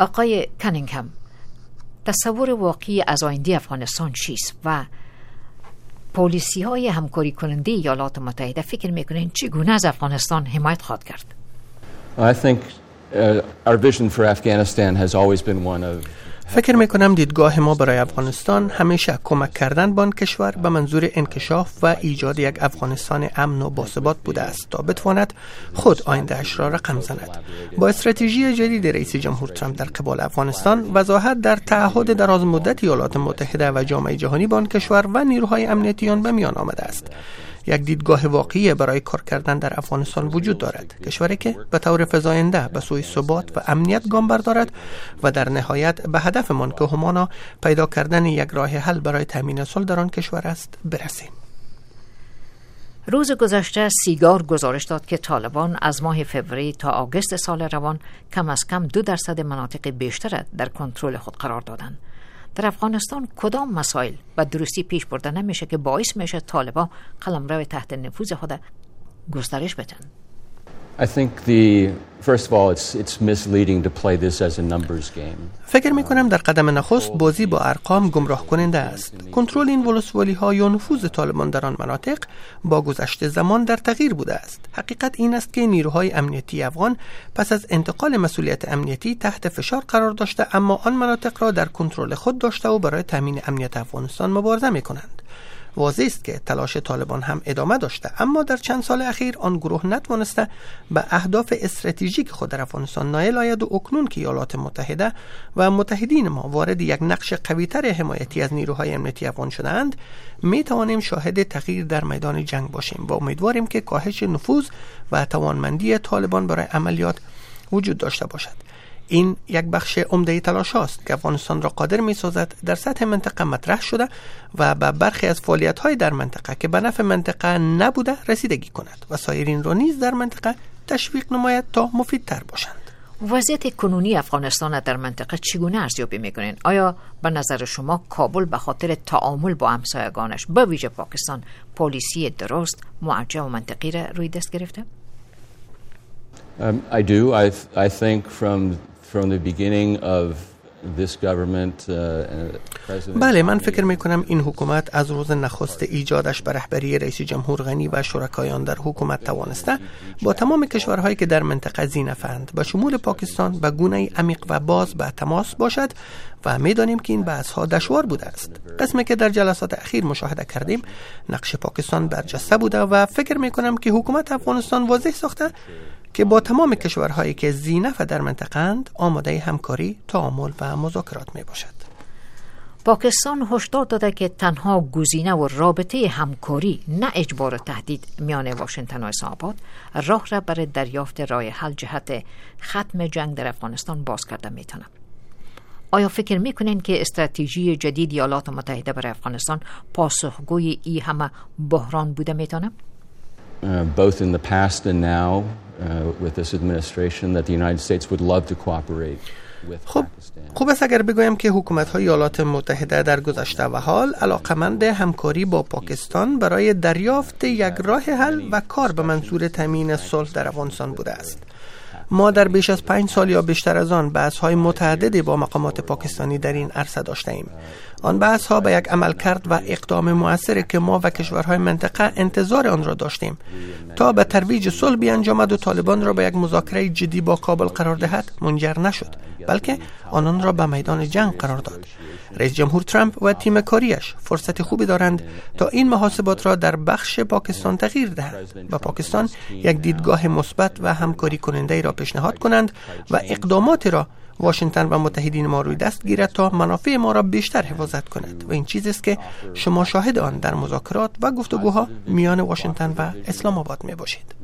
آقای کنینگهم تصور واقعی از آینده افغانستان چیست و پولیسی های همکاری کننده ایالات متحده فکر می‌کنین چگونه از افغانستان حمایت خواهد کرد؟ I think uh, our vision for Afghanistan has always been one of فکر می کنم دیدگاه ما برای افغانستان همیشه کمک کردن به آن کشور به منظور انکشاف و ایجاد یک افغانستان امن و باثبات بوده است تا بتواند خود آیندهش را رقم زند. با استراتژی جدید رئیس جمهور ترامپ در قبال افغانستان وضاحت در تعهد دراز مدت ایالات متحده و جامعه جهانی با آن کشور و نیروهای امنیتی آن به میان آمده است. یک دیدگاه واقعی برای کار کردن در افغانستان وجود دارد کشوری که به طور فزاینده به سوی ثبات و امنیت گام بردارد و در نهایت به هدفمان که همانا پیدا کردن یک راه حل برای تامین صلح در آن کشور است برسیم روز گذشته سیگار گزارش داد که طالبان از ماه فوریه تا آگوست سال روان کم از کم دو درصد مناطق بیشتر در کنترل خود قرار دادند. در افغانستان کدام مسائل و درستی پیش برده نمیشه که باعث میشه طالبان قلمرو تحت نفوذ خود گسترش بدن I think the first of all it's it's misleading to play this as a numbers game. فکر می کنم در قدم نخست بازی با ارقام گمراه کننده است. کنترل این ولسوالی ها یا نفوذ طالبان در آن مناطق با گذشته زمان در تغییر بوده است. حقیقت این است که نیروهای امنیتی افغان پس از انتقال مسئولیت امنیتی تحت فشار قرار داشته اما آن مناطق را در کنترل خود داشته و برای تامین امنیت افغانستان مبارزه می کنند. واضح است که تلاش طالبان هم ادامه داشته. اما در چند سال اخیر آن گروه نتوانسته به اهداف استراتژیک خود در افغانستان نایل آید و اکنون که ایالات متحده و متحدین ما وارد یک نقش قویتر حمایتی از نیروهای امنیتی افغان شدهاند می توانیم شاهد تغییر در میدان جنگ باشیم. و امیدواریم که کاهش نفوذ و توانمندی طالبان برای عملیات وجود داشته باشد. این یک بخش عمده تلاش است که افغانستان را قادر می سازد در سطح منطقه مطرح شده و به برخی از فعالیت های در منطقه که به نفع منطقه نبوده رسیدگی کند و سایرین را نیز در منطقه تشویق نماید تا مفیدتر باشند. وضعیت کنونی افغانستان در منطقه چگونه ارزیابی می‌کنین؟ آیا به نظر شما کابل به خاطر تعامل با همسایگانش به ویژه پاکستان پلیسی درست معجم و منطقی را روی دست گرفته؟ Um, I do. I th- I think from from the beginning of this government uh, President بله من فکر می کنم این حکومت از روز نخست ایجادش به رهبری رئیس جمهور غنی و شرکایان در حکومت توانسته. با تمام کشورهایی که در منطقه زینفند به شمول پاکستان به گونه عمیق و باز به تماس باشد و می دانیم که این بحث ها دشوار بوده است. قسمی که در جلسات اخیر مشاهده کردیم نقش پاکستان برجسته بوده و فکر می کنم که حکومت افغانستان واضح ساخته که با تمام کشورهایی که زینف در منطقند آماده همکاری، تعامل و مذاکرات می باشد. پاکستان هشدار داده که تنها گزینه و رابطه همکاری نه اجبار و تهدید میان واشنگتن و اسلام راه را برای دریافت راه حل جهت ختم جنگ در افغانستان باز کرده می‌تونه آیا فکر می‌کنین که استراتژی جدید ایالات متحده برای افغانستان پاسخگوی ای همه بحران بوده می‌تونه؟ Uh, with this administration that the United States would love to cooperate with خب. خوب است اگر بگویم که حکومت های ایالات متحده در گذشته و حال علاقمند همکاری با پاکستان برای دریافت یک راه حل و کار به منظور تامین صلح در افغانستان بوده است ما در بیش از پنج سال یا بیشتر از آن بحث های متعددی با مقامات پاکستانی در این عرصه داشته ایم آن بحث ها به یک عمل کرد و اقدام موثری که ما و کشورهای منطقه انتظار آن را داشتیم. تا به ترویج صلح بیانجامد و طالبان را به یک مذاکره جدی با کابل قرار دهد منجر نشد. بلکه آنان را به میدان جنگ قرار داد. رئیس جمهور ترامپ و تیم کاریش فرصت خوبی دارند تا این محاسبات را در بخش پاکستان تغییر دهند و پاکستان یک دیدگاه مثبت و همکاری کننده را پیشنهاد کنند و اقدامات را واشنگتن و متحدین ما روی دست گیرد تا منافع ما را بیشتر حفاظت کند. و این چیزی است که شما شاهد آن در مذاکرات و گفتگوها میان واشنگتن و اسلام آباد می باشید